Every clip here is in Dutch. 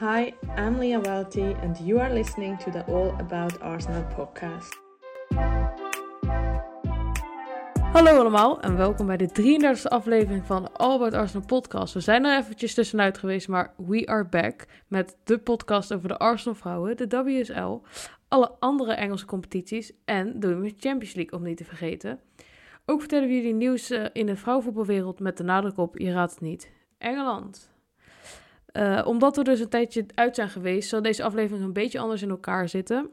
Hi, I'm Leah Welty, and you are listening to the All About Arsenal podcast. Hallo allemaal en welkom bij de 33e aflevering van All About Arsenal podcast. We zijn er eventjes tussenuit geweest, maar we are back met de podcast over de Arsenal vrouwen, de WSL, alle andere Engelse competities en de Women's Champions League om niet te vergeten. Ook vertellen we jullie nieuws eh, in de vrouwenvoetbalwereld met de nadruk op, je raadt het niet, Engeland. Uh, omdat we dus een tijdje uit zijn geweest, zal deze aflevering een beetje anders in elkaar zitten.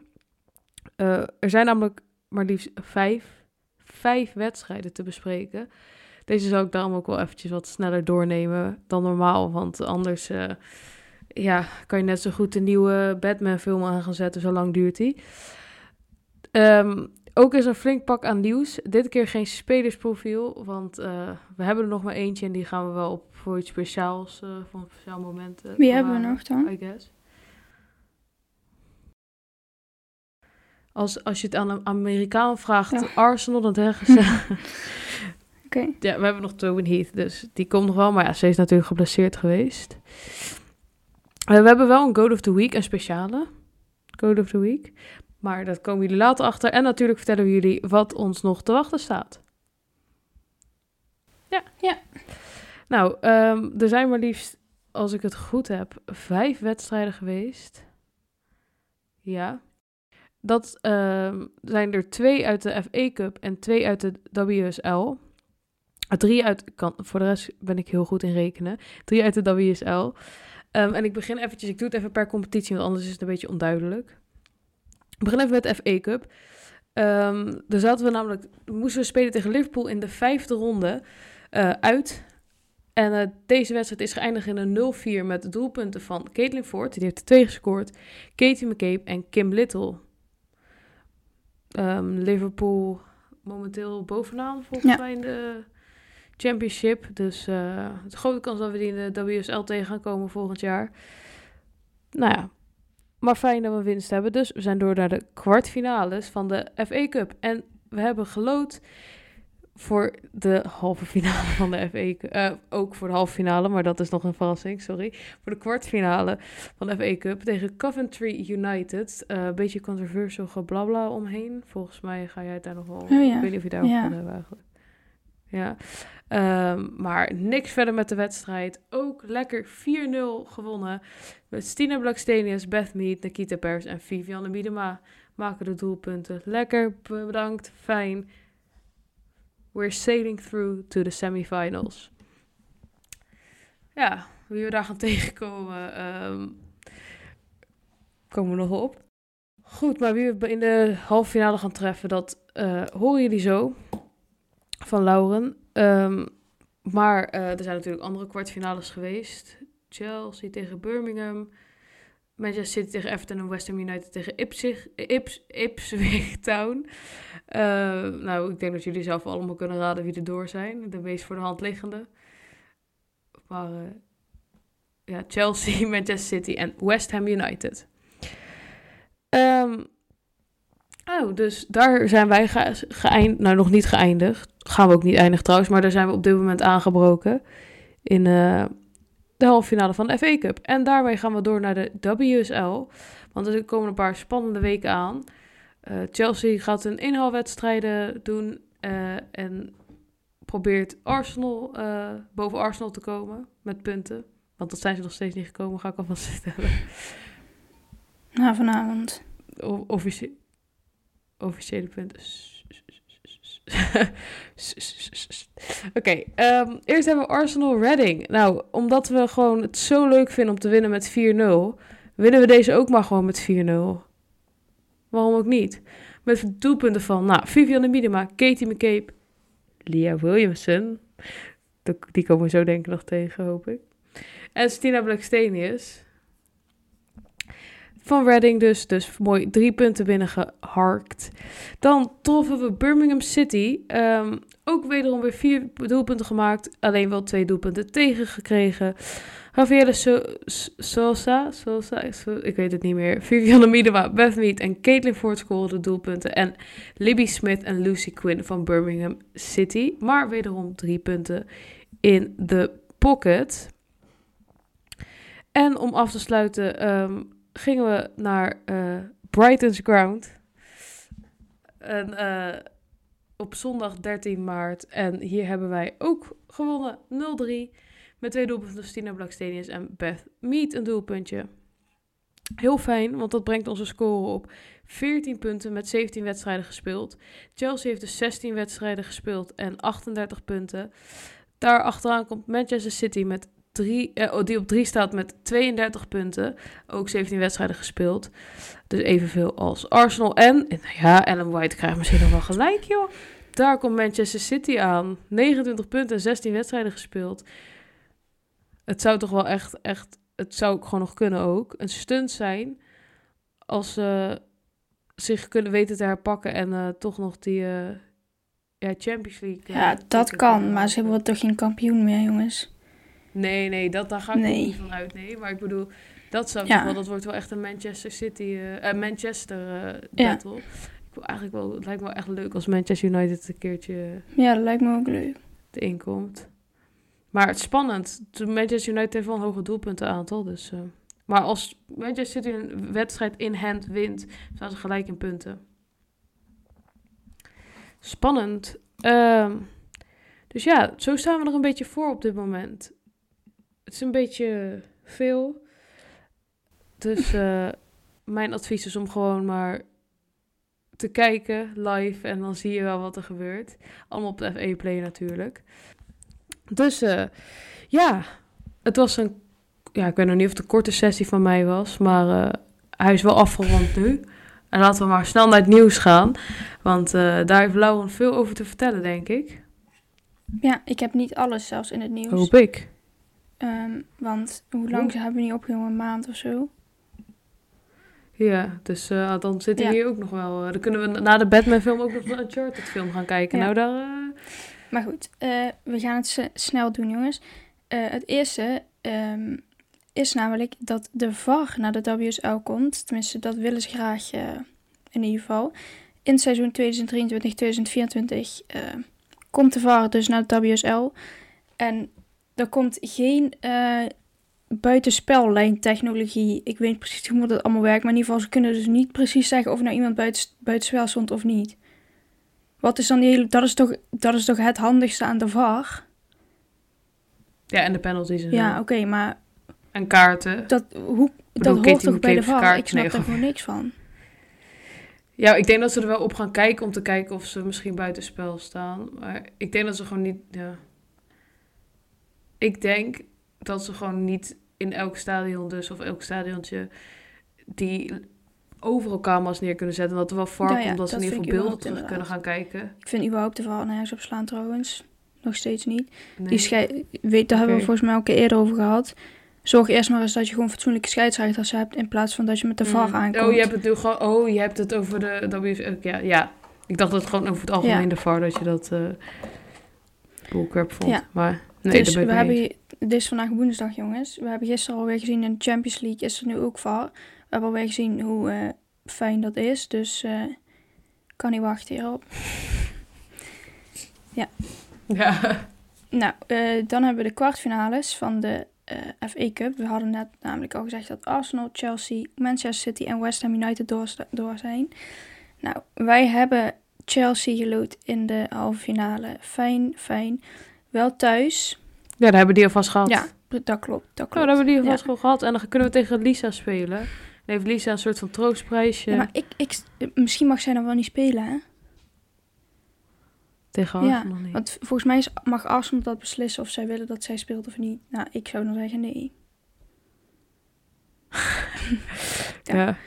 Uh, er zijn namelijk maar liefst vijf, vijf wedstrijden te bespreken. Deze zal ik daarom ook wel eventjes wat sneller doornemen dan normaal. Want anders uh, ja, kan je net zo goed een nieuwe Batman-film aan gaan zetten. Zo lang duurt die. Um, ook is er een flink pak aan nieuws. Dit keer geen spelersprofiel, want we hebben er nog maar eentje en die gaan we wel op voor iets speciaals, uh, voor een speciaal moment. Uh, Wie hebben we nog dan? I guess. Als, als je het aan een Amerikaan vraagt, ja. Arsenal, dan zeggen ze... Oké. Okay. Ja, we hebben nog Tobin Heath, dus die komt nog wel. Maar ja, ze is natuurlijk geblesseerd geweest. we hebben wel een Goat of the Week, een speciale Goat of the Week. Maar dat komen jullie later achter. En natuurlijk vertellen we jullie wat ons nog te wachten staat. Ja. Ja. Nou, um, er zijn maar liefst, als ik het goed heb, vijf wedstrijden geweest. Ja. Dat um, zijn er twee uit de FA Cup en twee uit de WSL. Drie uit, kan, voor de rest ben ik heel goed in rekenen. Drie uit de WSL. Um, en ik begin eventjes, ik doe het even per competitie, want anders is het een beetje onduidelijk. We beginnen even met de FA Cup. Um, daar zaten we namelijk, moesten we spelen tegen Liverpool in de vijfde ronde uh, uit. En uh, deze wedstrijd is geëindigd in een 0-4 met doelpunten van Caitlin Ford, die heeft er twee gescoord, Katie McCabe en Kim Little. Um, Liverpool momenteel bovenaan volgens ja. mij in de championship. Dus uh, het is grote kans dat we die in de WSL tegen gaan komen volgend jaar. Nou ja, maar fijn dat we winst hebben. Dus we zijn door naar de kwartfinales van de FA Cup. En we hebben gelood voor de halve finale van de FA Cup. Uh, ook voor de halve finale, maar dat is nog een verrassing, sorry. Voor de kwartfinale van de FA Cup tegen Coventry United. Een uh, beetje controversial geblabla omheen. Volgens mij ga jij het daar nog wel... Oh, ja. Ik weet niet of je daarover ja. hebben eigenlijk. Ja, um, maar niks verder met de wedstrijd. Ook lekker 4-0 gewonnen. Met Stina Blackstenius, Beth Mead, Nikita Pers en Vivianne Miedema maken de doelpunten. Lekker, bedankt, fijn. We're sailing through to the semifinals. Ja, wie we daar gaan tegenkomen, um, komen we nog op. Goed, maar wie we in de halve finale gaan treffen, dat uh, horen jullie zo van Lauren. Um, maar uh, er zijn natuurlijk andere kwartfinales geweest. Chelsea tegen Birmingham. Manchester City tegen Everton en West Ham United tegen Ipswich, Ips, Ipswich Town. Uh, nou, ik denk dat jullie zelf allemaal kunnen raden wie er door zijn. De meest voor de hand liggende. Maar uh, ja, Chelsea, Manchester City en West Ham United. Um, Oh, dus daar zijn wij ge geëindigd. Nou, nog niet geëindigd. Gaan we ook niet eindigen trouwens. Maar daar zijn we op dit moment aangebroken. In uh, de halve finale van de FA Cup. En daarmee gaan we door naar de WSL. Want er komen een paar spannende weken aan. Uh, Chelsea gaat een inhaalwedstrijden doen. Uh, en probeert Arsenal boven Arsenal te komen met punten. Want dat zijn ze nog steeds niet gekomen, ga ik alvast stellen. Nou, vanavond. O officiële punten. Oké, um, eerst hebben we Arsenal Reading. Nou, omdat we gewoon het zo leuk vinden om te winnen met 4-0, winnen we deze ook maar gewoon met 4-0. Waarom ook niet? Met doelpunten van, nou, Vivianne Miedema, Katie McCabe, Leah Williamson. Die komen we zo denk ik nog tegen, hoop ik. En Stina Blackstenius. Van Reading dus. Dus mooi drie punten binnengeharkt. Dan troffen we Birmingham City. Um, ook wederom weer vier doelpunten gemaakt. Alleen wel twee doelpunten tegengekregen. Javier so Sosa, Sosa, so ik weet het niet meer. Vivianne Miedema, Beth Mead en Caitlin Ford scoren doelpunten. En Libby Smith en Lucy Quinn van Birmingham City. Maar wederom drie punten in de pocket. En om af te sluiten ehm, gingen we naar eh, Brighton's Ground. En, eh, op zondag 13 maart. En hier hebben wij ook gewonnen 0-3. Met twee doelpunten van Stina Blackstenius en Beth Mead een doelpuntje. Heel fijn, want dat brengt onze score op 14 punten met 17 wedstrijden gespeeld. Chelsea heeft dus 16 wedstrijden gespeeld en 38 punten. Daar achteraan komt Manchester City met drie, eh, oh, die op 3 staat met 32 punten. Ook 17 wedstrijden gespeeld. Dus evenveel als Arsenal. En, en ja, Ellen White krijgt misschien nog wel gelijk, joh. Daar komt Manchester City aan. 29 punten en 16 wedstrijden gespeeld. Het zou toch wel echt, echt, het zou gewoon nog kunnen ook. Een stunt zijn als ze zich kunnen weten te herpakken en eh, toch nog die eh, ja, Champions League. Ja, dat kan, maar ze hebben halen. toch geen kampioen meer, jongens. Nee, nee, dat, daar ga ik Nee. niet van uit. Nee, maar ik bedoel, dat zou Ja. wel, dat wordt wel echt een Manchester City, eh, eh, Manchester Ja. battle. Ik wil eigenlijk wel, het lijkt me wel echt leuk als Manchester United een keertje Ja, dat lijkt me ook leuk. erin komt. Maar het is spannend. De Manchester United heeft wel een hoge doelpuntenaantal, dus... maar als Manchester City een wedstrijd in hand wint, staan ze gelijk in punten. Spannend. Ehm, dus ja, zo staan we er een beetje voor op dit moment. Het is een beetje veel. Dus eh, mijn advies is om gewoon maar te kijken live en dan zie je wel wat er gebeurt. Allemaal op de FE Play natuurlijk. Dus eh, ja, het was een, ja, ik weet nog niet of het een korte sessie van mij was, maar eh, hij is wel afgerond nu. En laten we maar snel naar het nieuws gaan, want daar heeft Lauren veel over te vertellen, denk ik. Ja, ik heb niet alles zelfs in het nieuws. Hoop ik. Ehm, want hoe lang ze hebben we niet opgenomen? Een maand of zo. Ja, dus eh, dan zit hij Ja. hier ook nog wel. eh, dan kunnen we na de Batman film ook nog een Uncharted film gaan kijken. Ja. Nou, daar... eh, Maar goed, we gaan het snel doen, jongens. Het eerste ehm, is namelijk dat de VAR naar de WSL komt. Tenminste, dat willen ze graag in ieder geval. In het seizoen 2023-2024 eh, komt de VAR dus naar de WSL. En er komt geen eh buitenspellijntechnologie. Ik weet precies hoe dat allemaal werkt. Maar in ieder geval, ze kunnen dus niet precies zeggen of nou iemand buiten, buitenspel stond of niet. Wat is dan die hele... Dat is toch, dat is toch het handigste aan de VAR? ja, en de penalties en Ja, oké, maar En kaarten. dat, hoe, bedoel, dat hoort toch bij de VAR? kaart- Ik snap nee, daar gewoon- gewoon niks van. Ja, ik denk dat ze er wel op gaan kijken om te kijken of ze misschien buitenspel staan. Maar ik denk dat ze gewoon niet. Ja. Ik denk dat ze gewoon niet in elk stadion, dus of elk stadiontje, die overal camera's neer kunnen zetten. En dat er wel VAR Nou ja, komt, dat ze in ieder geval beelden terug kunnen gaan kijken. Ik vind überhaupt de VAR nergens op slaan trouwens. Nog steeds niet. Nee. Die schei- weet, daar hebben we volgens mij ook eerder over gehad. Zorg eerst maar eens dat je gewoon fatsoenlijke scheidsrechters hebt... in plaats van dat je met de VAR Mm. aankomt. Oh, je hebt het nu gewoon. Oh, je hebt het over de. WS ja, ja. Ik dacht dat het gewoon over het algemeen Ja. de VAR dat je dat. bullcrap vond. Ja. Maar nee, dus we hebben, dit is vandaag woensdag, jongens. We hebben gisteren alweer gezien in de Champions League is er nu ook VAR. We hebben alweer gezien hoe eh, fijn dat is. Dus eh kan niet wachten hierop. Ja. Nou, eh, dan hebben we de kwartfinales van de eh FA Cup. We hadden net namelijk al gezegd dat Arsenal, Chelsea, Manchester City en West Ham United door, door zijn. Nou, wij hebben Chelsea geloot in de halve finale. Fijn, fijn. Wel thuis. Ja, daar hebben die alvast gehad. Ja, dat klopt. Dat Nou, klopt. dan hebben die alvast Ja. gewoon gehad. En dan kunnen we tegen Lisa spelen. Dan heeft Lisa een soort van troostprijsje Ja, maar ik, ik, misschien mag zij dan wel niet spelen, hè? tegen Ja, Arsenal niet. Want volgens mij is- mag Arsenal dat beslissen of zij willen dat zij speelt of niet. Nou, ik zou dan zeggen nee. ja. ja.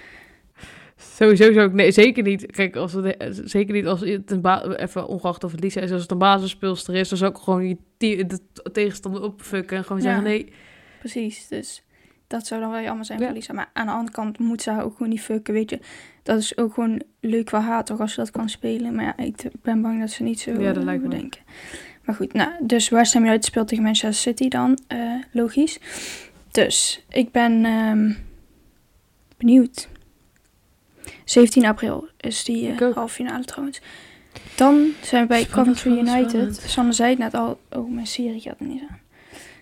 Sowieso zou ik nee, zeker niet. Kijk, als het, zeker niet als het een even ongeacht of het Lisa is, als het een basisspeelster is, dan zou ik gewoon die, de tegenstander opfukken en gewoon Ja. zeggen nee. Precies, dus dat zou dan wel jammer zijn Ja. voor Lisa. Maar aan de andere kant moet ze haar ook gewoon niet fucken, weet je. Dat is ook gewoon leuk voor haar toch, als ze dat kan spelen. Maar ja, ik ben bang dat ze niet zo Ja, dat eh, lijkt me. denken. Maar goed, nou, dus West Ham United speelt tegen Manchester City dan, eh, logisch. Dus, ik ben ehm, benieuwd. 17 april is die ook. halve finale trouwens. Dan zijn we bij Spannend, Coventry United. spannend. Sanne zei het net al. Oh, mijn serie gaat er niet aan.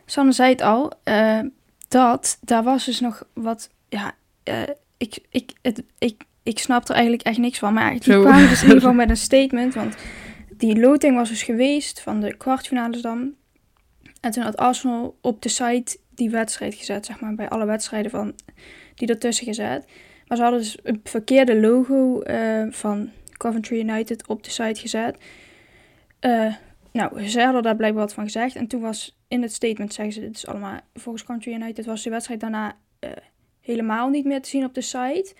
Sanne zei het al. eh, dat, daar was dus nog wat, ja, eh, ik, ik, het, ik, ik snap er eigenlijk echt niks van. Maar die Zo. kwamen dus in ieder geval met een statement, want die loting was dus geweest van de kwartfinales dan. En toen had Arsenal op de site die wedstrijd gezet, zeg maar, bij alle wedstrijden van, die ertussen gezet. Maar ze hadden dus een verkeerde logo eh, van Coventry United op de site gezet. Eh, nou, ze hadden daar blijkbaar wat van gezegd. En toen was in het statement, zeggen ze, dit is allemaal volgens Coventry United, was de wedstrijd daarna eh, helemaal niet meer te zien op de site.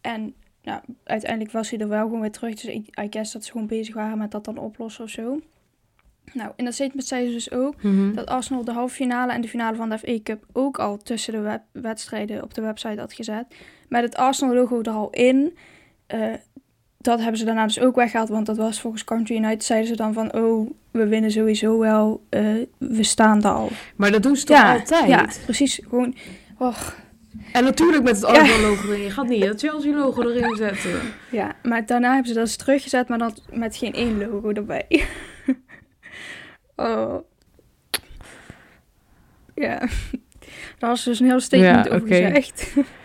En nou, uiteindelijk was hij er wel gewoon weer terug. Dus ik I guess dat ze gewoon bezig waren met dat dan oplossen of zo. Nou, in dat statement zeiden ze dus ook Mhm. dat Arsenal de halve finale en de finale van de FA Cup ook al tussen de web- wedstrijden op de website had gezet. Met het Arsenal logo er al in. Eh, dat hebben ze daarna dus ook weggehaald, want dat was volgens Country United zeiden ze dan van, oh, we winnen sowieso wel, eh, we staan er al. Maar dat doen ze toch altijd? Ja, precies. Gewoon, och, En natuurlijk met het Ja. Arsenal-logo erin. Je gaat niet het Chelsea-logo erin zetten. ja. Maar daarna hebben ze dat eens teruggezet, maar dan met geen één logo erbij. oh. Ja. Daar was dus een heel statement Ja, over oké. gezegd.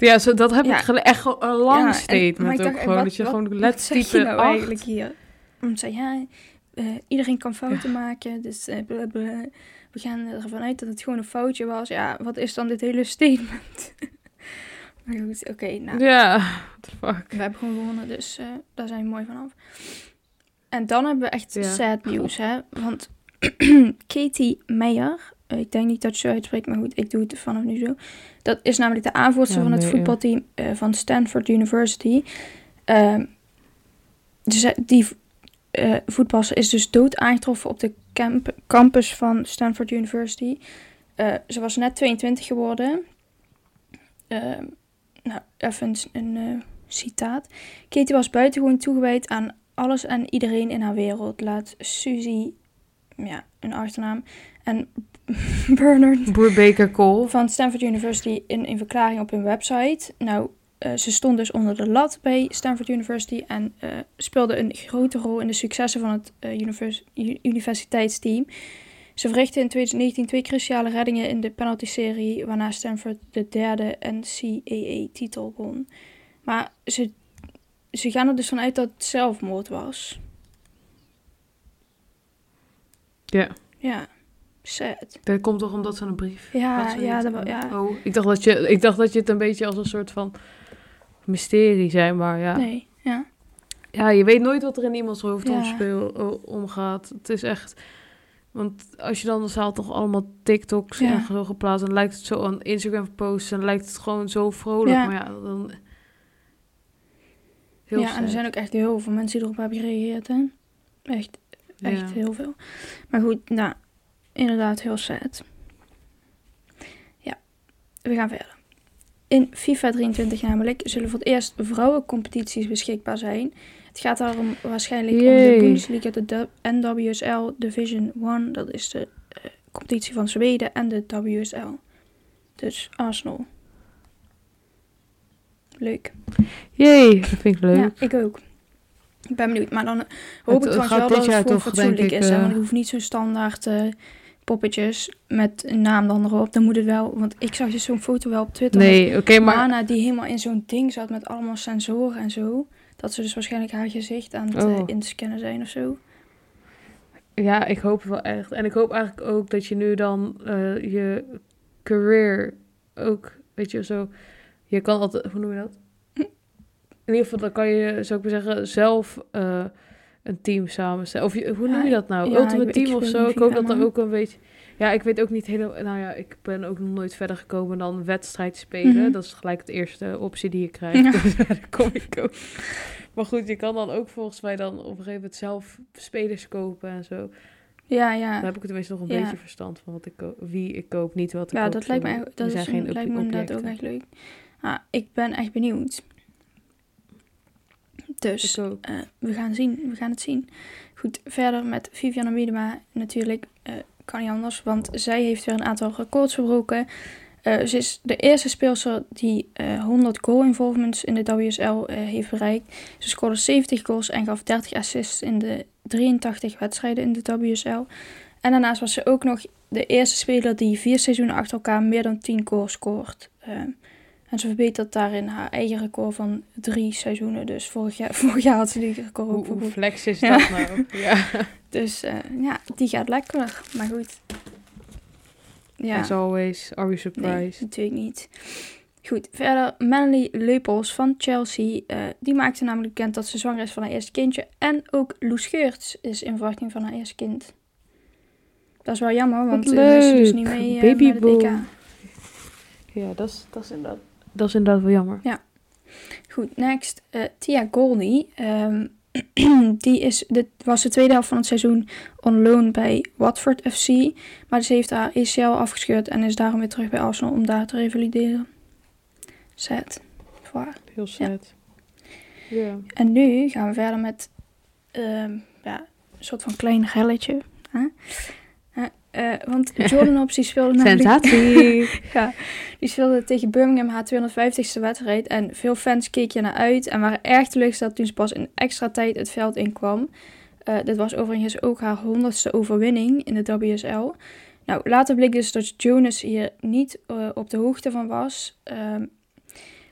Ja, zo, dat heb Ja. ik echt een lang Ja, statement ook dacht, gewoon. wat- dat je wat- gewoon Wat let zeg je type nou eigenlijk hier? Omdat zei, ja, eh, iedereen kan fouten maken, dus eh, we gaan ervan uit dat het gewoon een foutje was. Ja, wat is dan dit hele statement? maar goed, oké, nou, Ja, what the fuck. we hebben gewoon gewonnen, dus eh, daar zijn we mooi vanaf. En dan hebben we echt sad nieuws, hè. Want Katie Meijer, ik denk niet dat je zo uitspreekt, maar goed, ik doe het vanaf nu zo. Dat is namelijk de aanvoerster Ja, van het nee, voetbalteam eh, van Stanford University. Ehm, ze- die eh voetbalster is dus dood aangetroffen op de camp- campus van Stanford University. Eh, ze was net 22 geworden. Ehm, nou, even een, eh, citaat. Katie was buitengewoon toegewijd aan alles en iedereen in haar wereld. Laat Suzy, ja, een achternaam, en Bernard Cole. van Stanford University in een verklaring op hun website. Nou, eh, ze stond dus onder de lat bij Stanford University en eh, speelde een grote rol in de successen van het eh, univers- universiteitsteam. Ze verrichtte in 2019 twee cruciale reddingen in de penalty-serie, waarna Stanford de derde NCAA-titel won. Maar ze, ze gaan er dus vanuit dat het zelfmoord was. Ja, Ja, dat komt toch omdat ze een brief Ja, ja, dat, ja. Oh, ik dacht, dat je, ik dacht dat je het een beetje als een soort van mysterie zei, maar ja. Nee, ja. Ja, je weet nooit wat er in iemands hoofd Ja. omspeel, omgaat. Het is echt... Want als je dan de zaal toch allemaal TikToks Ja. en zo geplaatst... dan lijkt het zo aan Instagram posts... en lijkt het gewoon zo vrolijk. Ja. Maar ja, dan... Heel ja, en er zijn ook echt heel veel mensen die erop hebben gereageerd, hè. Echt, echt heel veel. Maar goed, nou, inderdaad heel sad. Ja, we gaan verder. In FIFA 23 namelijk zullen voor het eerst vrouwencompetities beschikbaar zijn. Het gaat daarom waarschijnlijk om de. Bundesliga, de NWSL Division 1. Dat is de eh, competitie van Zweden en de WSL. Dus Arsenal. Leuk. Jee, dat vind ik leuk. Ja, ik ook. Ik ben benieuwd. Maar dan hoop Het ik gaat wel dat het toch, fatsoenlijk is. Hè? eh, Want ik hoef niet zo'n standaard eh, poppetjes met een naam dan erop. Dan moet het wel... Want ik zag dus zo'n foto wel op Twitter. Nee, oké, maar... Mana die helemaal in zo'n ding zat met allemaal sensoren en zo. Dat ze dus waarschijnlijk haar gezicht aan het eh, Oh. inscannen zijn of zo. Ja, ik hoop wel echt. En ik hoop eigenlijk ook dat je nu dan eh, je career ook, weet je, zo... Je kan altijd... Hoe noem je dat? In ieder geval, dan kan je, zou ik maar zeggen, zelf eh, een team samenstellen. Of hoe noem je Ja, dat nou? ja, Ultimate Team of zo? Ik hoop dat er man. ook een beetje... Ja, ik weet ook niet helemaal... Nou ja, ik ben ook nog nooit verder gekomen dan wedstrijd spelen. Mhm. Dat is gelijk de eerste optie die je krijgt. Ja. Dus daar kom ik ook. Maar goed, je kan dan ook volgens mij dan op een gegeven moment zelf spelers kopen en zo. Ja, ja. Daar heb ik tenminste nog een Ja. beetje verstand van wat ik wie ik koop, niet wat ik Ja, koop. dat lijkt mij, dat zijn is lijkt me inderdaad ook echt leuk. Ah, ik ben echt benieuwd. Dus eh, we gaan zien, we gaan het zien. Goed, verder met Viviane Miedema natuurlijk eh, kan niet anders, want zij heeft weer een aantal records verbroken. Eh, ze is de eerste speelster die eh, 100 goal involvements in de WSL heeft bereikt. Ze scoorde 70 goals en gaf 30 assists in de 83 wedstrijden in de WSL. En daarnaast was ze ook nog de eerste speler die vier seizoenen achter elkaar meer dan 10 goals scoort. En ze verbetert daarin haar eigen record van drie seizoenen. Dus vorig jaar, vorig jaar had ze die record ook Hoe, hoe flex is Ja. dat nou? Ja. Dus eh, ja, die gaat lekker. Maar goed. Ja. As always, are we Nee, surprised? natuurlijk niet. Goed, verder Melanie Leupels van Chelsea. eh, die maakte namelijk bekend dat ze zwanger is van haar eerste kindje. En ook Loes Geurts is in verwachting van haar eerste kind. Dat is wel jammer, want dan is ze dus niet mee Baby met het EK. Ja, dat is, dat, is inderdaad, dat is inderdaad wel jammer. Goed, next. eh, Tia Golney. Ehm, die is, dit was de tweede helft van het seizoen on loan bij Watford FC. Maar ze heeft haar ACL afgescheurd en is daarom weer terug bij Arsenal om daar te revalideren. Sad. Voor haar. Heel sad. Ja. En nu gaan we verder met ehm, ja, een soort van klein relletje. Hè? Eh, want Jordan Hobbs die speelde namelijk... Sensatie! Ja, die speelde tegen Birmingham haar 250ste wedstrijd. En veel fans keken naar uit en waren erg teleurgesteld toen ze pas in extra tijd het veld inkwam. Eh dit was overigens ook haar honderdste overwinning in de WSL. Nou, later bleek dus dat Jonas hier niet eh, op de hoogte van was. Ehm,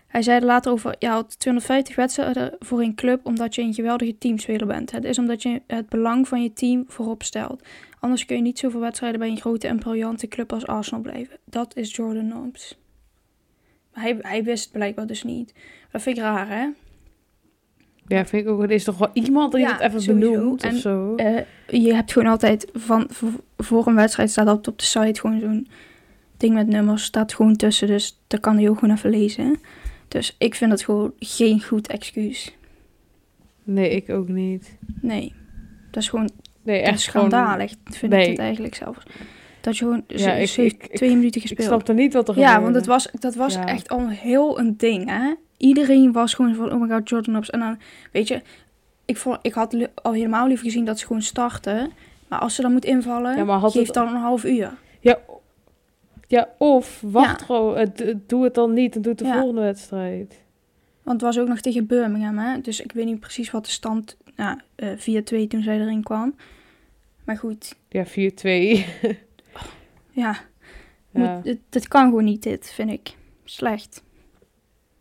hij zei er later over, je had 250 wedstrijden voor een club omdat je een geweldige teamspeler bent. Het is omdat je het belang van je team voorop stelt. Anders kun je niet zoveel wedstrijden bij een grote en briljante club als Arsenal blijven. Dat is Jordan Nobbs. Maar hij, hij wist het blijkbaar dus niet. Dat vind ik raar, hè? ja, vind ik ook. Er is toch wel iemand die Ja, het even sowieso. benoemt of En, zo. Eh, je hebt gewoon altijd van voor, voor een wedstrijd staat altijd op de site gewoon zo'n ding met nummers staat gewoon tussen, dus dat kan hij ook gewoon even lezen. Dus ik vind dat gewoon geen goed excuus. Nee, ik ook niet. Nee, dat is gewoon Nee, echt echt gewoon... schandalig. vind Nee. ik het eigenlijk zelfs. Dat je gewoon, Ja, ze, ik- ze heeft ik- ik- twee minuten Ik gespeeld. snapte niet wat er Ja, gebeurde. want het was, dat was Ja. echt al heel een ding, hè. Iedereen was gewoon van, oh my god, Jordan Hobbs. En dan, weet je, ik, vond, ik had al helemaal liever gezien dat ze gewoon starten. Maar als ze dan moet invallen, Ja, maar had geef het- dan een half uur. Ja, ja of wacht gewoon. doe het dan niet en doe het de volgende wedstrijd. Want het was ook nog tegen Birmingham, hè. Dus ik weet niet precies wat de stand, nou, eh 4-2 toen zij erin kwam. Maar goed, Ja, 4-2. ja, ja. Moet, het, het kan gewoon niet dit, vind ik. Slecht.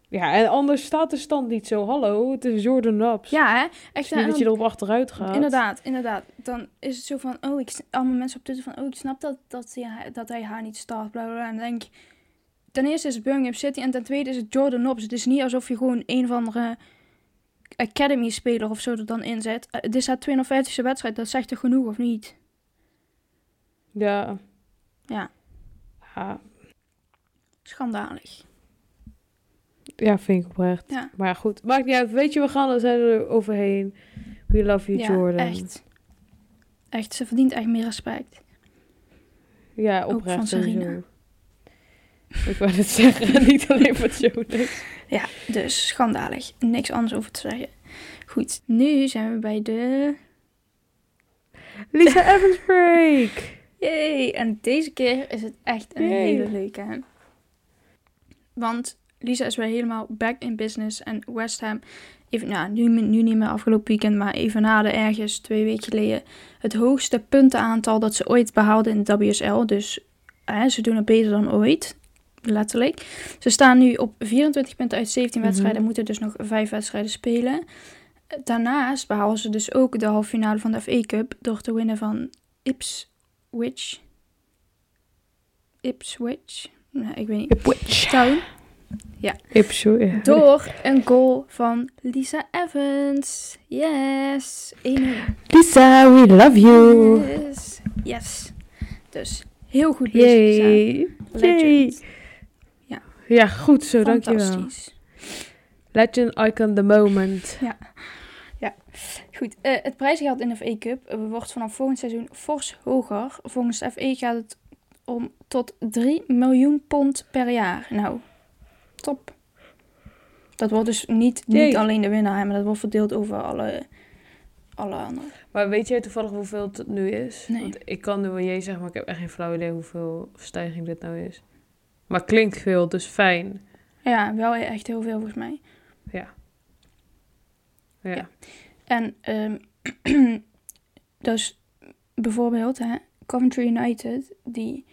Ja, en anders staat de stand niet zo. Hallo, het is Jordan Naps. Ja, hè. Het Echt, niet dat je erop achteruit gaat. Inderdaad, inderdaad. Dan is het zo van, oh, ik, allemaal mensen op Twitter van, oh, ik snap dat, dat, hij, dat hij haar niet start, bla bla bla. En dan denk ik, ten eerste is het Birmingham City en ten tweede is het Jordan Nobbs. Het is niet alsof je gewoon een of andere Academy-speler of zo er dan inzet. Dit is haar 250ste wedstrijd, dat zegt er genoeg, of niet? Ja. Ja. Ja, Schandalig. Ja, vind ik oprecht. Ja. Maar goed. Maakt niet uit. Weet je, we gaan er zijn er overheen. We love you, ja, Jordan. echt. Echt, ze verdient echt meer respect. Ja, Ook oprecht van. Sarina. Ik wou het zeggen, niet alleen Jonas. Ja, dus schandalig. Niks anders over te zeggen. Goed, nu zijn we bij de Lisa Evans break. Yay! En deze keer is het echt een Yay. hele leuke. hè? Want Lisa is weer helemaal back in business. En West Ham, even, nou, nu, nu niet meer afgelopen weekend, maar even na de ergens twee weken geleden. Het hoogste puntenaantal dat ze ooit behaalden in de WSL. Dus hè, ze doen het beter dan ooit. Letterlijk. Ze staan nu op 24 punten uit 17 Mhm. wedstrijden. Moeten dus nog vijf wedstrijden spelen. Daarnaast behalen ze dus ook de halve finale van de FA Cup. Door te winnen van Ipswich. Ipswich? Nee, ik weet niet. Ipswich. Town. Ja. Door een goal van Lisa Evans. Yes. 1-0. Lisa, we love you. Yes. Yes. Dus heel goed bezig. Yay. Legend. Yay. Ja. Ja, goed zo, dankjewel. Legend icon the moment. Goed, eh, het prijsgeld in de FA Cup eh, wordt vanaf volgend seizoen fors hoger. Volgens de FA gaat het om tot 3 miljoen pond per jaar. Nou, top. Dat wordt dus niet, niet alleen de winnaar, maar dat wordt verdeeld over alle, alle anderen. Maar weet jij toevallig hoeveel het nu is? Nee. Want ik kan nu wel jij zeggen, maar ik heb echt geen flauw idee hoeveel stijging dit nou is. Maar klinkt veel, dus fijn. Ja, wel echt heel veel volgens mij. Ja. Ja. Ja. En ehm, dus bijvoorbeeld, hè, Coventry United, die,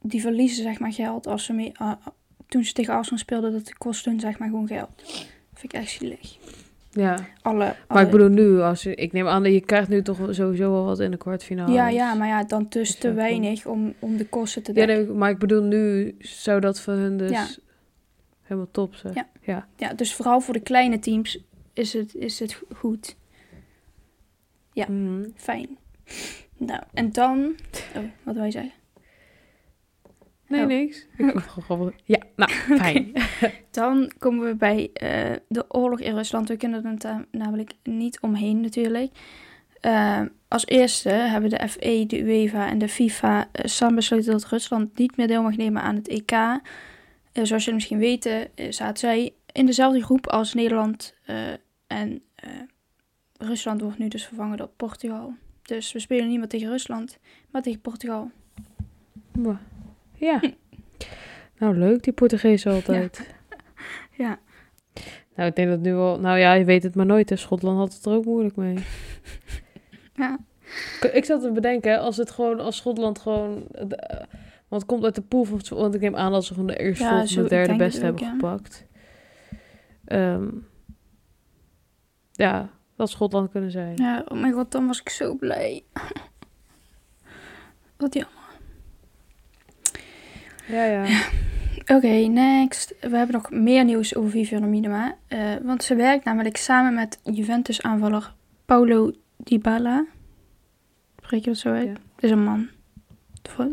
die verliezen zeg maar geld als ze mee, toen ze tegen Arsenal speelden, dat kost hun zeg maar gewoon geld. Dat vind ik echt zielig. Ja, Alle, maar ik bedoel nu, als je, ik neem aan dat je krijgt nu toch sowieso wel wat in de kwartfinale. ja, ja, maar ja, dan dus te weinig om, om de kosten te Ja, dekken. nee, maar ik bedoel nu zou dat voor hun dus Ja. helemaal top zijn. Ja. ja. Ja, dus vooral voor de kleine teams is het, is het go- goed. Ja. Mhm. Fijn. Nou, en dan... Oh, wat wil je zeggen? Nee, Oh. niks. Ik gewoon. Ja, nou, fijn. Dan komen we bij eh, de oorlog in Rusland. We kunnen er ta- namelijk niet omheen natuurlijk. Eh, als eerste hebben de FE, de UEFA en de FIFA eh, samen besloten dat Rusland niet meer deel mag nemen aan het EK. Zoals jullie misschien weten, zaten zij in dezelfde groep als Nederland. en Rusland wordt nu dus vervangen door Portugal. Dus we spelen niet meer tegen Rusland, maar tegen Portugal. Maar, Ja. Nou, leuk, die Portugezen altijd. Ja. Nou, ik denk dat nu wel... Nou ja, je weet het maar nooit. hè. Schotland had het er ook moeilijk mee. Ja. Ik- zat te bedenken, als het gewoon... Als Schotland gewoon... eh, want het komt uit de pool van... Want ik neem aan dat ze gewoon de eerste Ja, de ik derde beste ook, hebben ja. gepakt. Ehm, ja, dat Schotland kunnen zijn. Ja, oh mijn god, dan was ik zo blij. Wat jammer. Ja, ja. Oké, next. We hebben nog meer nieuws over Vivianne Minima. Eh, want ze werkt namelijk samen met Juventus-aanvaller Paulo Dybala. Spreek je dat zo uit? Ja. Het is een man.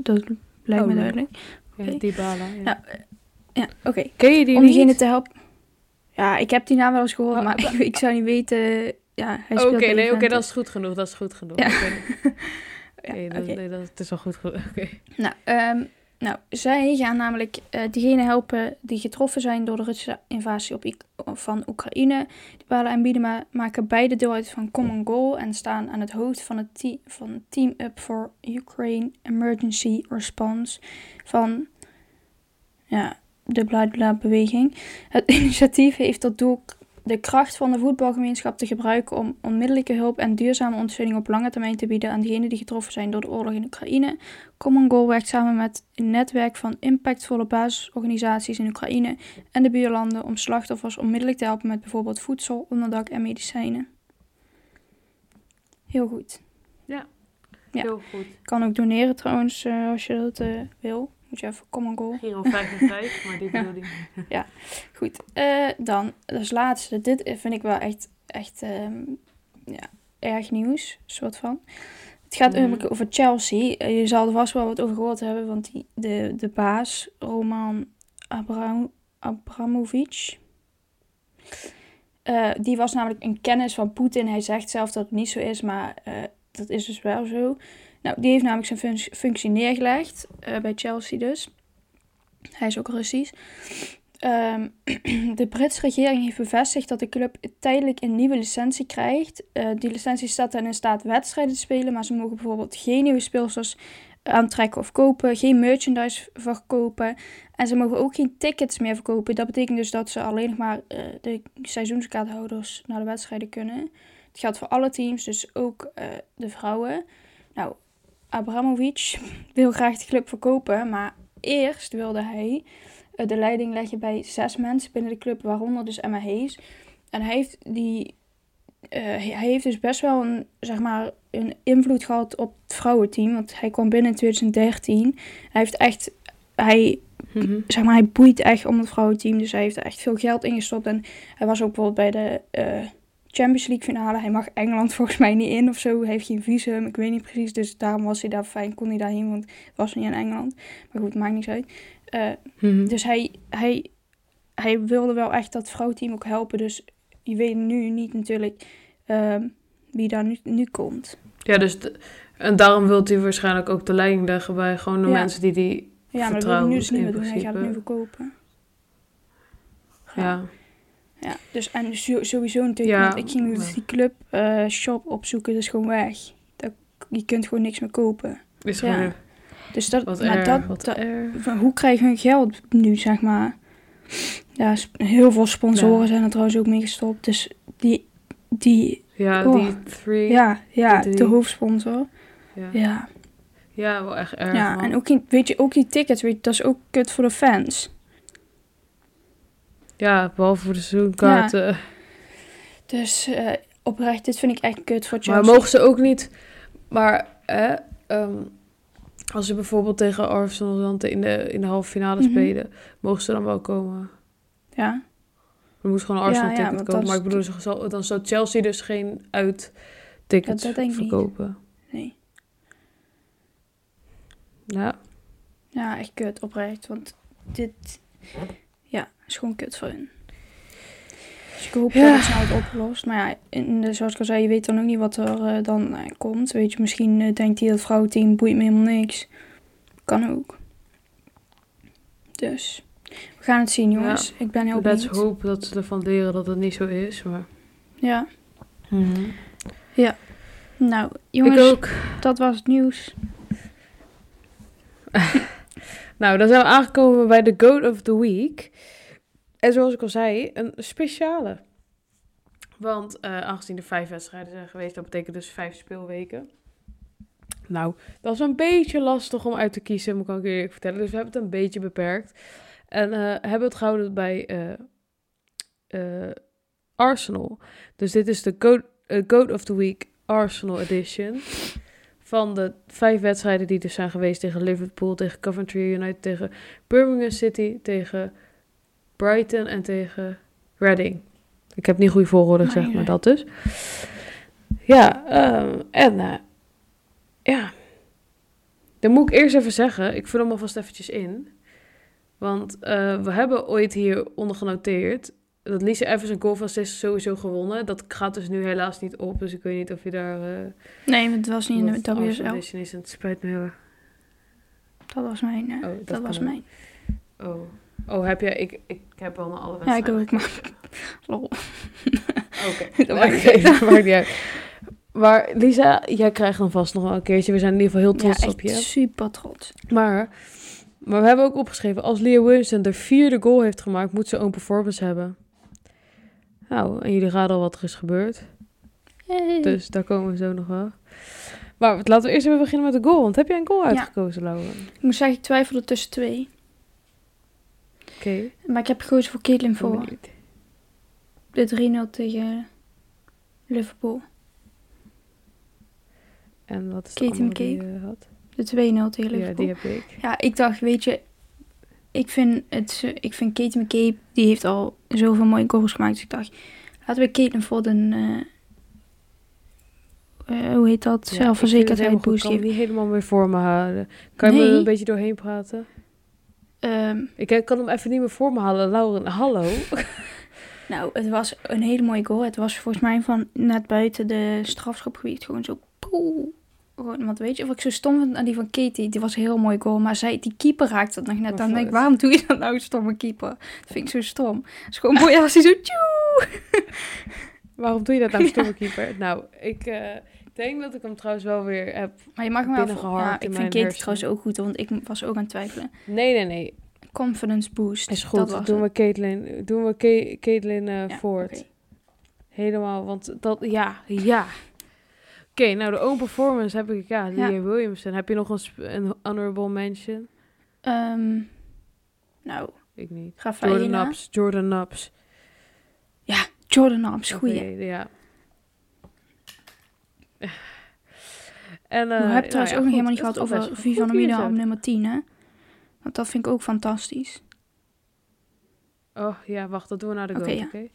Dat lijkt me Paulo. duidelijk. ja Oké. Dybala, ja. Ja, Ja, oké. Ken je die Om diegene te helpen. Ja, ik heb die naam wel eens gehoord, Oh, maar ik, ik zou niet weten. Ja, hij Oké, speelt bij nee, oké, dat is goed genoeg. Dat is goed genoeg. Ja. Oké. Ja, Nee, dat, oké. nee, dat is wel goed genoeg. Oké. Nou, ehm, nou, zij gaan namelijk eh diegenen helpen die getroffen zijn door de Russische invasie op van Oekraïne. Dybala en Biedema maken beide deel uit van Common Goal en staan aan het hoofd van het van Team Up for Ukraine Emergency Response van ja, de bla beweging. Het initiatief heeft tot doel de kracht van de voetbalgemeenschap te gebruiken om onmiddellijke hulp en duurzame ondersteuning op lange termijn te bieden aan diegenen die getroffen zijn door de oorlog in Oekraïne. Common Goal werkt samen met een netwerk van impactvolle basisorganisaties in Oekraïne en de buurlanden om slachtoffers onmiddellijk te helpen met bijvoorbeeld voedsel, onderdak en medicijnen. Heel goed. Ja. Heel goed. Kan ook doneren trouwens, eh, als je dat eh, wil. Moet je even Common Goal. Giro 55, maar die Ja. bedoel ik. Goed, eh, dan als laatste. Dit vind ik wel echt, echt ehm, ja, erg nieuws, soort van. Het gaat Mhm. namelijk over Chelsea. Eh, je zal er vast wel wat over gehoord hebben, want die, de, de baas, Roman Abram, Abramovic, eh, die was namelijk een kennis van Poetin. Hij zegt zelf dat het niet zo is, maar dat is dus wel zo. Nou, die heeft namelijk zijn func- functie neergelegd, eh, bij Chelsea dus. Hij is ook Russisch. Ehm, de Britse regering heeft bevestigd dat de club tijdelijk een nieuwe licentie krijgt. Eh, die licentie staat hen in staat wedstrijden te spelen, maar ze mogen bijvoorbeeld geen nieuwe speelsters aantrekken of kopen, geen merchandise verkopen en ze mogen ook geen tickets meer verkopen. Dat betekent dus dat ze alleen nog maar eh, de seizoenskaarthouders naar de wedstrijden kunnen. Het geldt voor alle teams, dus ook de vrouwen. Nou, Abramovic wil graag de club verkopen, maar eerst wilde hij eh, de leiding leggen bij zes mensen binnen de club, waaronder dus Emma Hayes. En hij heeft, die, eh, hij heeft dus best wel een, zeg maar, een invloed gehad op het vrouwenteam, want hij kwam binnen in 2013. Hij heeft echt, hij, Mhm. zeg maar, hij boeit echt om het vrouwenteam, dus hij heeft er echt veel geld in gestopt. En hij was ook bijvoorbeeld bij de eh, Champions League finale. Hij mag Engeland volgens mij niet in of zo. Hij heeft geen visum, ik weet niet precies. Dus daarom was hij daar fijn, kon hij daarheen, want het was niet in Engeland. Maar goed, maakt niet uit. Eh, Mhm. dus hij, hij, hij wilde wel echt dat vrouwteam ook helpen. Dus je weet nu niet natuurlijk ehm, wie daar nu, nu komt. Ja, dus de- en daarom wil hij waarschijnlijk ook de leiding leggen bij gewoon de Ja. mensen die die... Ja, maar dat wil hij nu dus niet meer doen. Hij gaat het nu verkopen. Ja. ja. Dus en sowieso natuurlijk, Ja, want ik ging nu maar- die club eh, shop opzoeken. Dat is gewoon weg. Dat, je kunt gewoon niks meer kopen. Is Ja. gewoon Dus dat, wat maar erg, dat, wat dat- erg. van hoe krijgen hun geld nu, zeg maar? Ja, heel veel sponsoren Ja. zijn er trouwens ook mee gestopt. Dus die, die Ja, Oh. die three. ja, ja, die- de hoofdsponsor. Ja, Ja, ja wel echt erg, ja man. en ook, die- weet je, ook die tickets, weet je, dat is ook kut voor de fans. Ja, behalve voor de seizoenkaarten. Dus eh, oprecht, dit vind ik echt kut voor Maar Chelsea. mogen ze ook niet... Maar hè, ehm, als ze bijvoorbeeld tegen Arsenal dan in de, in de halve finale Mhm. spelen... mogen ze dan wel komen? Ja, Er moest gewoon een Arsenal Ja, ticket komen. Maar ik bedoel, zal- dan zou Chelsea dus geen dat ik niet. verkopen. nee. Ja, Ja, echt kut, oprecht. Want dit, is gewoon kut voor hun. Dus ik hoop Ja. dat het snel wordt opgelost. Maar ja, in de, zoals ik al zei, je weet dan ook niet wat er eh, dan eh, komt. Weet je, misschien eh, denkt hij dat vrouwenteam boeit me helemaal niks. Kan ook. Dus, we gaan het zien jongens. Ik ben heel let's benieuwd. hope dat ze ervan leren dat het niet zo is. Maar... Ja, Mhm. nou Ik jongens, ook. dat was het nieuws. Nou, dan zijn we aangekomen bij de Goat of the Week. En zoals ik al zei, een speciale. Want eh, aangezien er vijf wedstrijden zijn geweest, dat betekent dus vijf speelweken. Nou, dat is een beetje lastig om uit te kiezen, moet ik ook eerlijk vertellen. Dus we hebben het een beetje beperkt. En eh, hebben het gehouden bij eh, Arsenal. Dus dit is de Goat, Goat of the Week Arsenal Edition. Van de vijf wedstrijden die er zijn geweest tegen Liverpool, tegen Coventry United, tegen Birmingham City, tegen Brighton en tegen Reading. Ik heb niet goede Maar gezegd, maar dat dus. Ja, ehm, en eh, ja. Dan moet ik eerst even zeggen, ik vul hem alvast eventjes in. Want eh, we hebben ooit hieronder genoteerd dat Lisa Evans een goal van sowieso gewonnen. Dat gaat dus nu helaas niet op, dus ik weet niet of je daar... eh Nee, het was niet in de WSL. En het spijt me heel erg. Dat was mijn. Oh, dat dat was mijn. Oh. Oh, heb jij... Ik, ik heb wel naar alle Ja, ik wedstrijden ook, maar... Lol. Oké, Dat maakt niet uit. Maar Lisa, jij krijgt dan vast nog wel een keertje. We zijn in ieder geval heel trots ja, op je. super trots. Maar, maar we hebben ook opgeschreven... als Leah Williamson de vierde goal heeft gemaakt... moet ze een performance hebben. Nou, en jullie raden al wat er is gebeurd. Hey. Dus daar komen we zo nog wel. Maar laten we eerst even beginnen met de goal. Want heb jij een goal Ja. uitgekozen, Lauren? Ik moet zeggen, ik twijfelde tussen twee. Oké. Maar ik heb gekozen voor Caitlin voor de 3-0 tegen Liverpool. En wat is andere die je had? De 2-0 tegen Ja, Liverpool. die heb ik. Ja, ik dacht, weet je, ik vind, het, ik vind Katie McCabe, die heeft al zoveel mooie goals gemaakt. Dus ik dacht, laten we Caitlin voor een, eh, eh, hoe heet dat, Ja, het zelfverzekerdheid helemaal goed. boost Ik kan niet helemaal meer voor me houden. Kan je me er een beetje doorheen praten? Ehm, Ik kan hem even niet meer voor me halen. Lauren, hallo. nou, het was een hele mooie goal. Het was volgens mij van net buiten de strafschopgebied gewoon zo, poeh. Gewoon, want weet je, wat ik zo stom vind aan die van Katie, die was een heel mooi goal. Maar zij, die keeper raakte het nog net. Dan denk ik, waarom doe je dat nou, stomme keeper? Dat vind ik zo stom. Het is gewoon mooi als hij zo, tjoe. Waarom doe je dat nou, stomme keeper? Nou, ik eh, denk dat ik hem trouwens wel weer heb. Maar je mag hem wel... binnengeharkt Ja, in ik vind mijn Katie hersenen. trouwens ook goed, want ik was ook aan het twijfelen. Nee, nee, nee. Confidence boost. Is dat goed. was Doen we het. Caitlin, doen we Ka- Caitlin eh, Ja, voort. oké. Helemaal, want dat, ja, ja. Oké, nou de own performance heb ik, ja, Leah Williamson. Heb je nog een, sp- een honorable mention? Ehm, nou, Ik niet. Jordan Rafaela. Naps, Jordan Naps. Jordan Naps, goeie. Oké, ja. En, We eh, hebben nou trouwens ja, ook nog helemaal niet gehad over hier op nummer 10, hè? Want dat vind ik ook fantastisch. Oh ja, wacht, dat doen we naar de Oké, goal, ja. oké?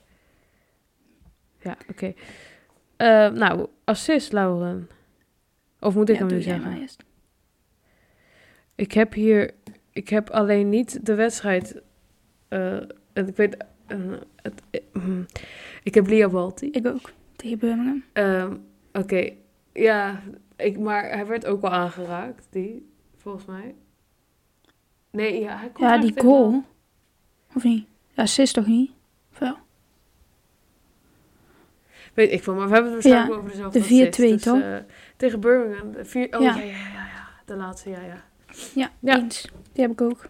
Ja, oké. Eh, nou, assist, Lauren. Of moet ik ja, hem nu zeggen? Ik heb hier... Ik heb alleen niet de wedstrijd... eh, en ik weet... het, eh, hm. ik heb Lia Balti. Ik ook, tegen Birmingham. Oké, ja, ik, maar hij werd ook wel aangeraakt, die, volgens mij. Nee, ja, hij kon Ja, die wel- goal. Of niet? Ja, assist toch niet? Of wel? Weet ik veel, maar we hebben het waarschijnlijk Ja, over dezelfde de assist. 4-2 Dus, toch? eh, tegen Birmingham, de vier, oh ja. Ja. Ja, ja, de laatste, ja, ja. Ja, Ja. eens. Die heb ik ook.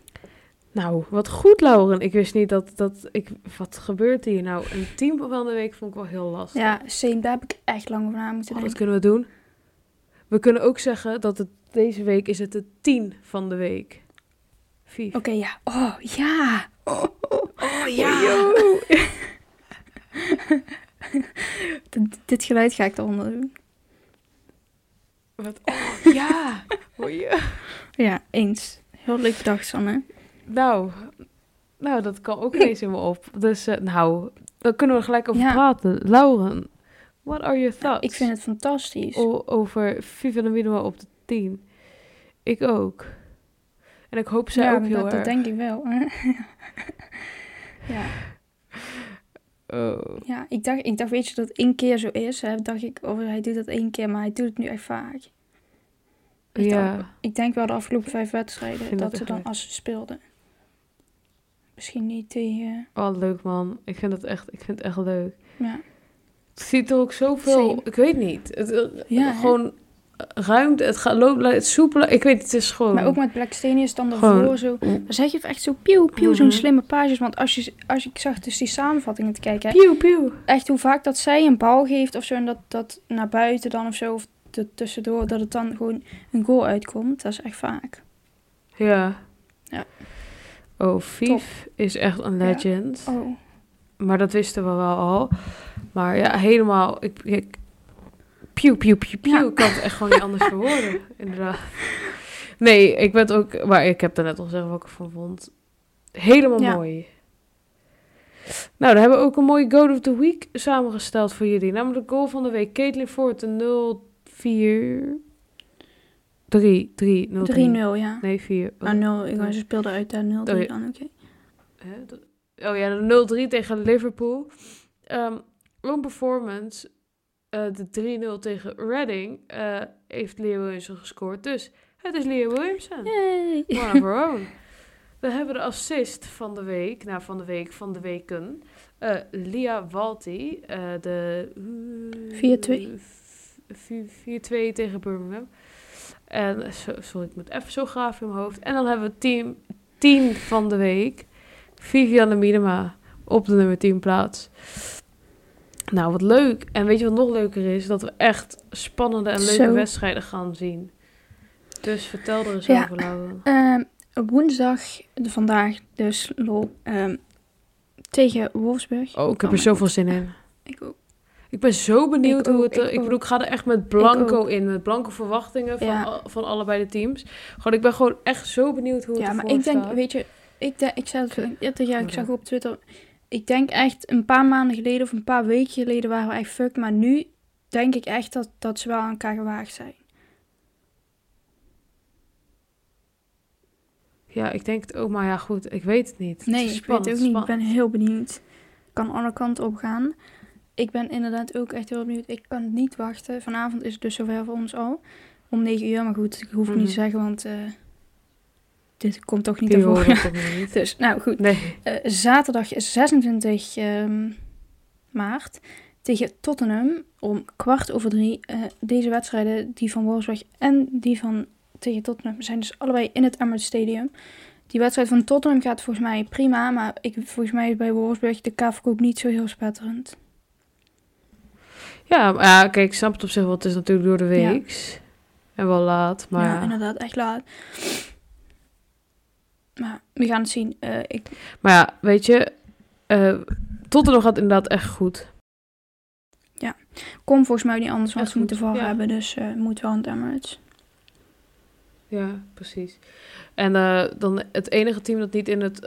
Nou, wat goed, Lauren. Ik wist niet dat, dat ik, wat gebeurt hier nou? Een team van de week vond ik wel heel lastig. Ja, same, daar heb ik echt lang over na moeten Oh, denken. kunnen we doen. We kunnen ook zeggen dat het deze week is het de 10 van de week. Vief. Oké, ja. Oh, ja. Oh, Oh dit, dit geluid ga ik eronder doen. Wat? Oh, ja. Oh, ja. Ja, eens. Heel leuk bedacht, Sanne. Nou, nou, dat kan ook ineens in me op. Dus eh, nou, daar kunnen we gelijk over Ja. praten. Lauren, what are your thoughts? Ik vind het fantastisch. o- over Viva de Minima op de 10. Ik ook. En ik hoop zij ja, ook heel dat, dat erg. denk ik wel. ja. Oh. ja, ik dacht, ik dacht, weet je, dat één keer zo is. Hè, dacht ik, oh, hij doet dat één keer, maar hij doet het nu echt vaak. Ik, Ja. dacht- ik denk wel de afgelopen vijf wedstrijden dat dat ze dan leuk. als ze speelden. Misschien niet tegen. Oh, leuk man. Ik vind het echt, ik vind het echt leuk. Ja. Het ziet er ook zoveel, Same. ik weet niet. Het, eh, Ja, hè? gewoon ruimte, het gaat lopen, het soepelen. Ik weet, het is gewoon. Maar ook met Blackstenius dan Gewoon- daarvoor zo. Dan zeg je het echt zo pieuw, pieuw, zo'n Mhm. slimme pages. Want als, je, als ik zag dus die samenvattingen te kijken, Pieuw, pieuw. echt hoe vaak dat zij een bal geeft of zo. En dat, dat naar buiten dan of zo. Of tussendoor, dat het dan gewoon een goal uitkomt. Dat is echt vaak. Ja. Oh, Vief is echt een Ja. legend. Oh, Maar dat wisten we wel al. Maar ja, helemaal. Ik, ik, pieuw, pieuw, pieuw. Ja. Ik kan het echt gewoon niet anders verwoorden. Inderdaad. Nee, ik ben ook. Maar ik heb daarnet al gezegd wat ik ervan vond. Helemaal Ja. mooi. Nou, dan hebben we ook een mooie Goal of the Week samengesteld voor jullie. Namelijk de goal van de week. Caitlin Ford, de 0-4. 3, 3, 0 3-0, ja. Nee, 4. Nou, 0, ik ze speelde uit daar 0 Oh, ja. dan, oké. Dat- Oh ja, de 0-3 tegen Liverpool. Ehm own performance, eh, de 3-0 tegen Reading, eh, heeft Leo Williamson gescoord. Dus het is Leo Williamson. Yay! One of her own. We hebben de assist van de week, nou van de week, van de weken. Eh Lia Walti, de... 4-2. v- 4-2 tegen Birmingham. En, zo, sorry, ik moet even zo graaf in mijn hoofd. En dan hebben we team 10 van de week. Vivianne Miedema op de nummer 10 plaats. Nou, wat leuk. En weet je wat nog leuker is? Dat we echt spannende en leuke Zo. wedstrijden gaan zien. Dus vertel er eens Ja. over, Laura. Ehm, op woensdag, de, vandaag dus, lol, ehm, tegen Wolfsburg. Oh, ik heb er zoveel zin in. Ik ook. Ik ben zo benieuwd Ik hoe ook, het... ik Ik, ook. bedoel, ik ga er echt met blanco in. Met blanco verwachtingen van, Ja. al- van allebei de teams. Gewoon, ik ben gewoon echt zo benieuwd hoe het Ja, maar ik denk, weet je, ik, denk, ik het ja, ik zag op Twitter. Ik denk echt een paar maanden geleden of een paar weken geleden waren we echt fuck. Maar nu denk ik echt dat, dat ze wel aan elkaar gewaagd zijn. Ja, ik denk het ook. Maar ja, goed. Ik weet het niet. Het Nee, is ik weet het ook spannend, niet. Ik ben heel benieuwd. Kan alle kanten op gaan. Ik ben inderdaad ook echt heel benieuwd. Ik kan niet wachten. Vanavond is het dus zover voor ons al. Om 9 uur. Maar goed, ik hoef het niet te Mhm. zeggen, want eh, dit komt toch niet Die ervoor. Dus, nou goed. Nee. Eh, zaterdag 26 ehm, maart tegen Tottenham om kwart over drie. Eh, deze wedstrijden, die van Wolfsburg en die van tegen Tottenham, zijn dus allebei in het Emirates Stadium. Die wedstrijd van Tottenham gaat volgens mij prima, maar ik, volgens mij is bij Wolfsburg de kaafverkoop niet zo heel spetterend. Ja, maar ja, kijk, ik snap het op zich wel. Het is natuurlijk door de Ja. week. En wel laat. Maar ja, ja. inderdaad, echt laat. Maar we gaan het zien. Eh, ik, Maar ja, weet je. eh Tottenham gaat inderdaad echt goed. kom volgens mij niet anders, want Echt ze moeten ja. hebben, dus eh moet wel aan het Emirates. Ja, precies. En dan het enige team dat niet in het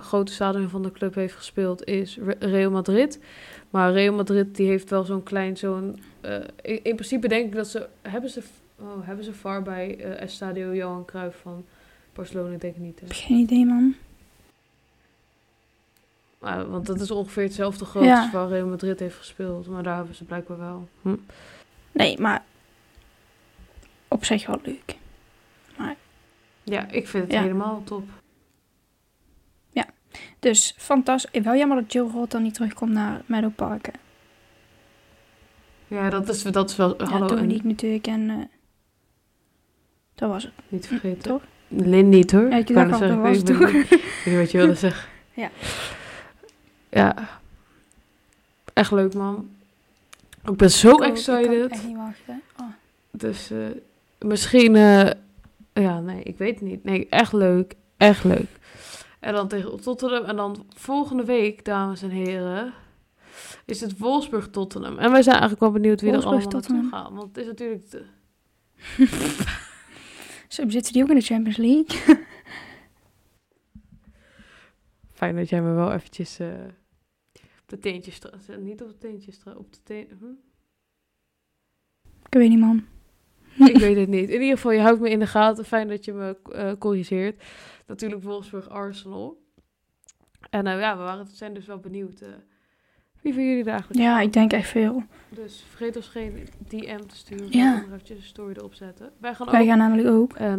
grote stadion van de club heeft gespeeld is Re- Real Madrid. Maar Real Madrid die heeft wel zo'n klein, zo'n... eh, in, in principe denk ik dat ze... Hebben ze, oh, hebben ze VAR bij eh Estadio Johan Cruijff van Barcelona? Ik denk het niet. Hè? Geen idee, man. Maar, want dat is ongeveer hetzelfde groot Ja. als waar Real Madrid heeft gespeeld. Maar daar hebben ze blijkbaar wel. Hm. Nee, maar op zich wel leuk. Ja, ik vind het Ja. helemaal top. Dus fantastisch. Wel jammer dat Jill Roth dan niet terugkomt naar Meadow Park. hè. Ja, dat is, dat is wel... Ja, hallo, en niet natuurlijk. En eh, dat was het, niet vergeten. toch? Lin niet hoor. Ja, ik al, dat zeggen, ik het weet- Ik weet niet wat je wilde zeggen. Ja. Ja. Echt leuk, man. Ik ben zo Ik ook, Ik kan excited. echt niet wachten. Oh. Dus eh, misschien... eh, ja, nee, ik weet het niet. Nee, echt leuk. Echt leuk. En dan tegen Tottenham. En dan volgende week, dames en heren... Is het Wolfsburg Tottenham. En wij zijn eigenlijk wel benieuwd wie er allemaal naartoe gaat. Want het is natuurlijk... De, Zo zitten die ook in de Champions League. Fijn dat jij me wel eventjes eh, op de teentjes... Niet op de teentjes... Op de teen, hm? Ik weet niet, man. Ik weet het niet. In ieder geval, je houdt me in de gaten. Fijn dat je me eh, corrigeert. Natuurlijk Wolfsburg Arsenal. En eh, ja, we waren, zijn dus wel benieuwd. eh, wie van jullie er eigenlijk Ja, ik denk echt veel. Dus vergeet ons geen DM te sturen. Ja. Nog eventjes een story erop zetten. Wij gaan Wij ook. gaan namelijk ook. En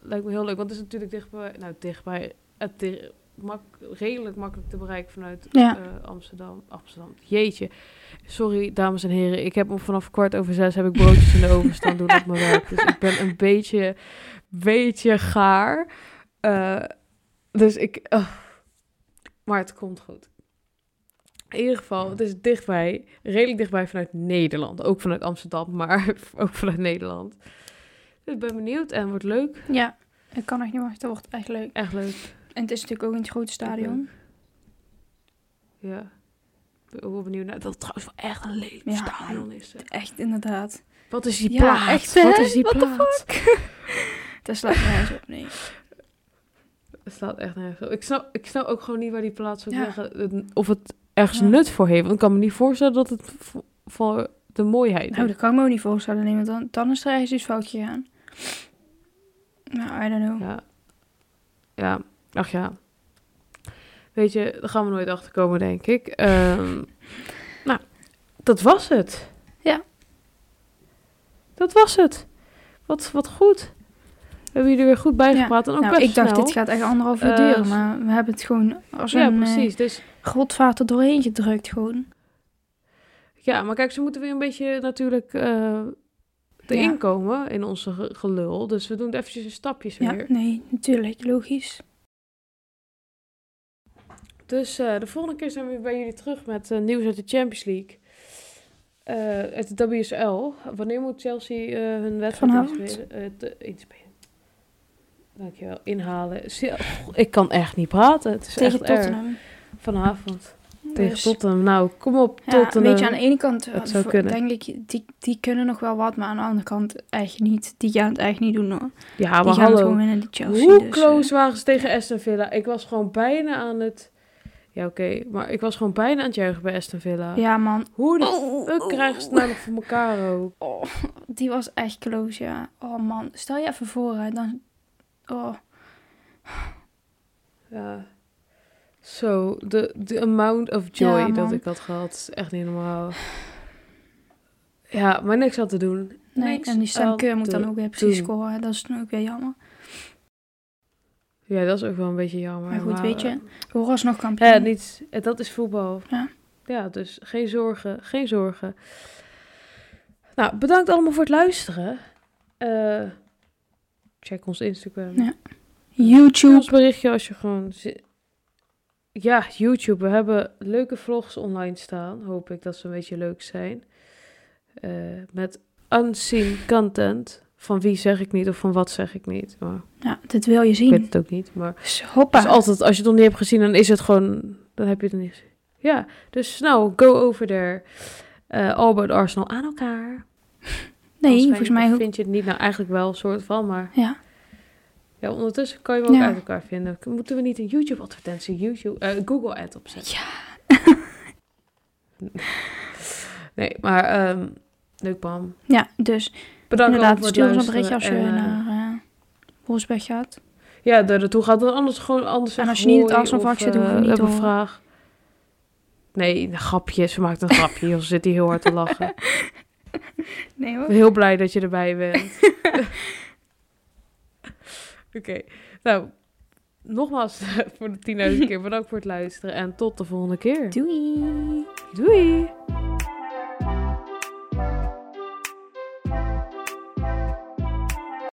lijkt me heel leuk. Want het is natuurlijk dichtbij. Nou, dichtbij. Het mak, redelijk makkelijk te bereiken vanuit Ja. Amsterdam. Amsterdam. Jeetje. Sorry, dames en heren. Ik heb om vanaf kwart over zes heb ik broodjes in de oven staan doen op mijn werk. Dus ik ben een beetje, beetje gaar. Eh, dus ik... oh. Maar het komt goed. In ieder geval, het is dichtbij. Redelijk dichtbij vanuit Nederland. Ook vanuit Amsterdam, maar ook vanuit Nederland. Dus ik ben benieuwd en wordt leuk. Ja, ik kan echt niet wachten. Het wordt echt leuk. Echt leuk. En het is natuurlijk ook in het grote stadion. Ja. Wel benieuwd naar dat trouwens wel echt een lelijk Ja. stadion is. hè. Echt, inderdaad. Wat is die Ja, plaat? echt, Wat is die What the plaat? Dat slaat nergens op, nee. Het staat echt nergens op. Ik snap, ik snap ook gewoon niet waar die plaat zou zeggen. Of het ergens nut voor heeft. Want ik kan me niet voorstellen dat het voor de mooiheid Nou, dat kan ik me ook niet voorstellen. Nee, want dan, dan is er ergens iets fout gegaan. Nou, I don't know. Ja. Ja, ach ja. Weet je, daar gaan we nooit achter komen, denk ik. Ehm, nou, dat was het. Ja. Dat was het. Wat, wat goed. We hebben jullie weer goed bijgepraat. En ook Nou, best ik dacht, snel. dit gaat echt anderhalf uur Eh, duren. Maar we hebben het gewoon als Ja, een eh, precies. Dus, godvaart er doorheen gedrukt gewoon. ja, maar kijk, ze moeten weer een beetje natuurlijk eh erin Ja. komen in onze ge- gelul. Dus we doen het eventjes in stapjes Ja, weer. nee, natuurlijk. Logisch. Dus eh, de volgende keer zijn we bij jullie terug met eh, nieuws uit de Champions League. Eh uit de WSL. Wanneer moet Chelsea hun wedstrijd inspelen? Inspelen? Dankjewel. Inhalen. Ik kan echt niet praten. Het is Tegen echt erg. Tottenham. Vanavond. Tegen Dus, Tottenham. Nou, kom op, Ja, Tottenham. weet je, aan de ene kant voor- denk ik, die, die kunnen nog wel wat, maar aan de andere kant echt niet. Die gaan het echt niet doen hoor. ja, die maar gaan het gewoon winnen, die Chelsea. Hoe dus, close waren ze tegen Aston Villa? Ik was gewoon bijna aan het... Ja, oké. maar ik was gewoon bijna aan het juichen bij Aston Villa. ja man, Hoe de Oh, fuck oh, krijgen ze het oh. nou nog voor elkaar ook? oh, die was echt close, ja. Oh man, stel je even voor hè, dan... Oh, Ja. Zo, de de amount of joy Ja, dat ik had gehad, is echt niet normaal. Ja, maar niks aan te doen. nee, Niks en die Sam aan Keur moet dan ook weer precies doen. scoren. Dat is dan ook weer jammer. Ja, dat is ook wel een beetje jammer. Maar goed, weet je, We worden alsnog eh, kampioen. Ja, niet, eh, dat is voetbal. Ja. Ja, dus geen zorgen, geen zorgen. Nou, bedankt allemaal voor het luisteren. Eh, check ons Instagram. Ja. YouTube. ons berichtje als je gewoon... Ja, YouTube. We hebben leuke vlogs online staan. Hoop ik dat ze een beetje leuk zijn. Eh, met unseen content. Van wie zeg ik niet of van wat zeg ik niet. Maar Ja, dit wil je ik weet zien. het ook niet. Maar Dus hoppa. dus altijd, als je het nog niet hebt gezien, dan is het gewoon... Dan heb je het niet. Ja, dus nou, go over there. Eh all about Arsenal aan elkaar. nee, volgens mij vind je het niet. Nou, eigenlijk wel, soort van. Maar Ja. ja, ondertussen kan je hem ook Ja. uit elkaar vinden. Moeten we niet een YouTube-advertentie, YouTube, eh, Google-ad opzetten? Ja. Nee, maar ehm leuk, Pam. Ja, dus Bedankt inderdaad, stuur het ons een berichtje als je. En, eh, naar uh, gaat. Ja, daar naartoe gaat. Dan anders gewoon anders En als je niet in het of, zit, we eh, niet heb een vraag. Nee, een grapje. Ze maakt een grapje. Ze zit hier heel hard te lachen. Nee hoor. heel blij dat je erbij bent. Oké, nou, nogmaals voor de 10.000 keer bedankt voor het luisteren en tot de volgende keer. Doei. Doei!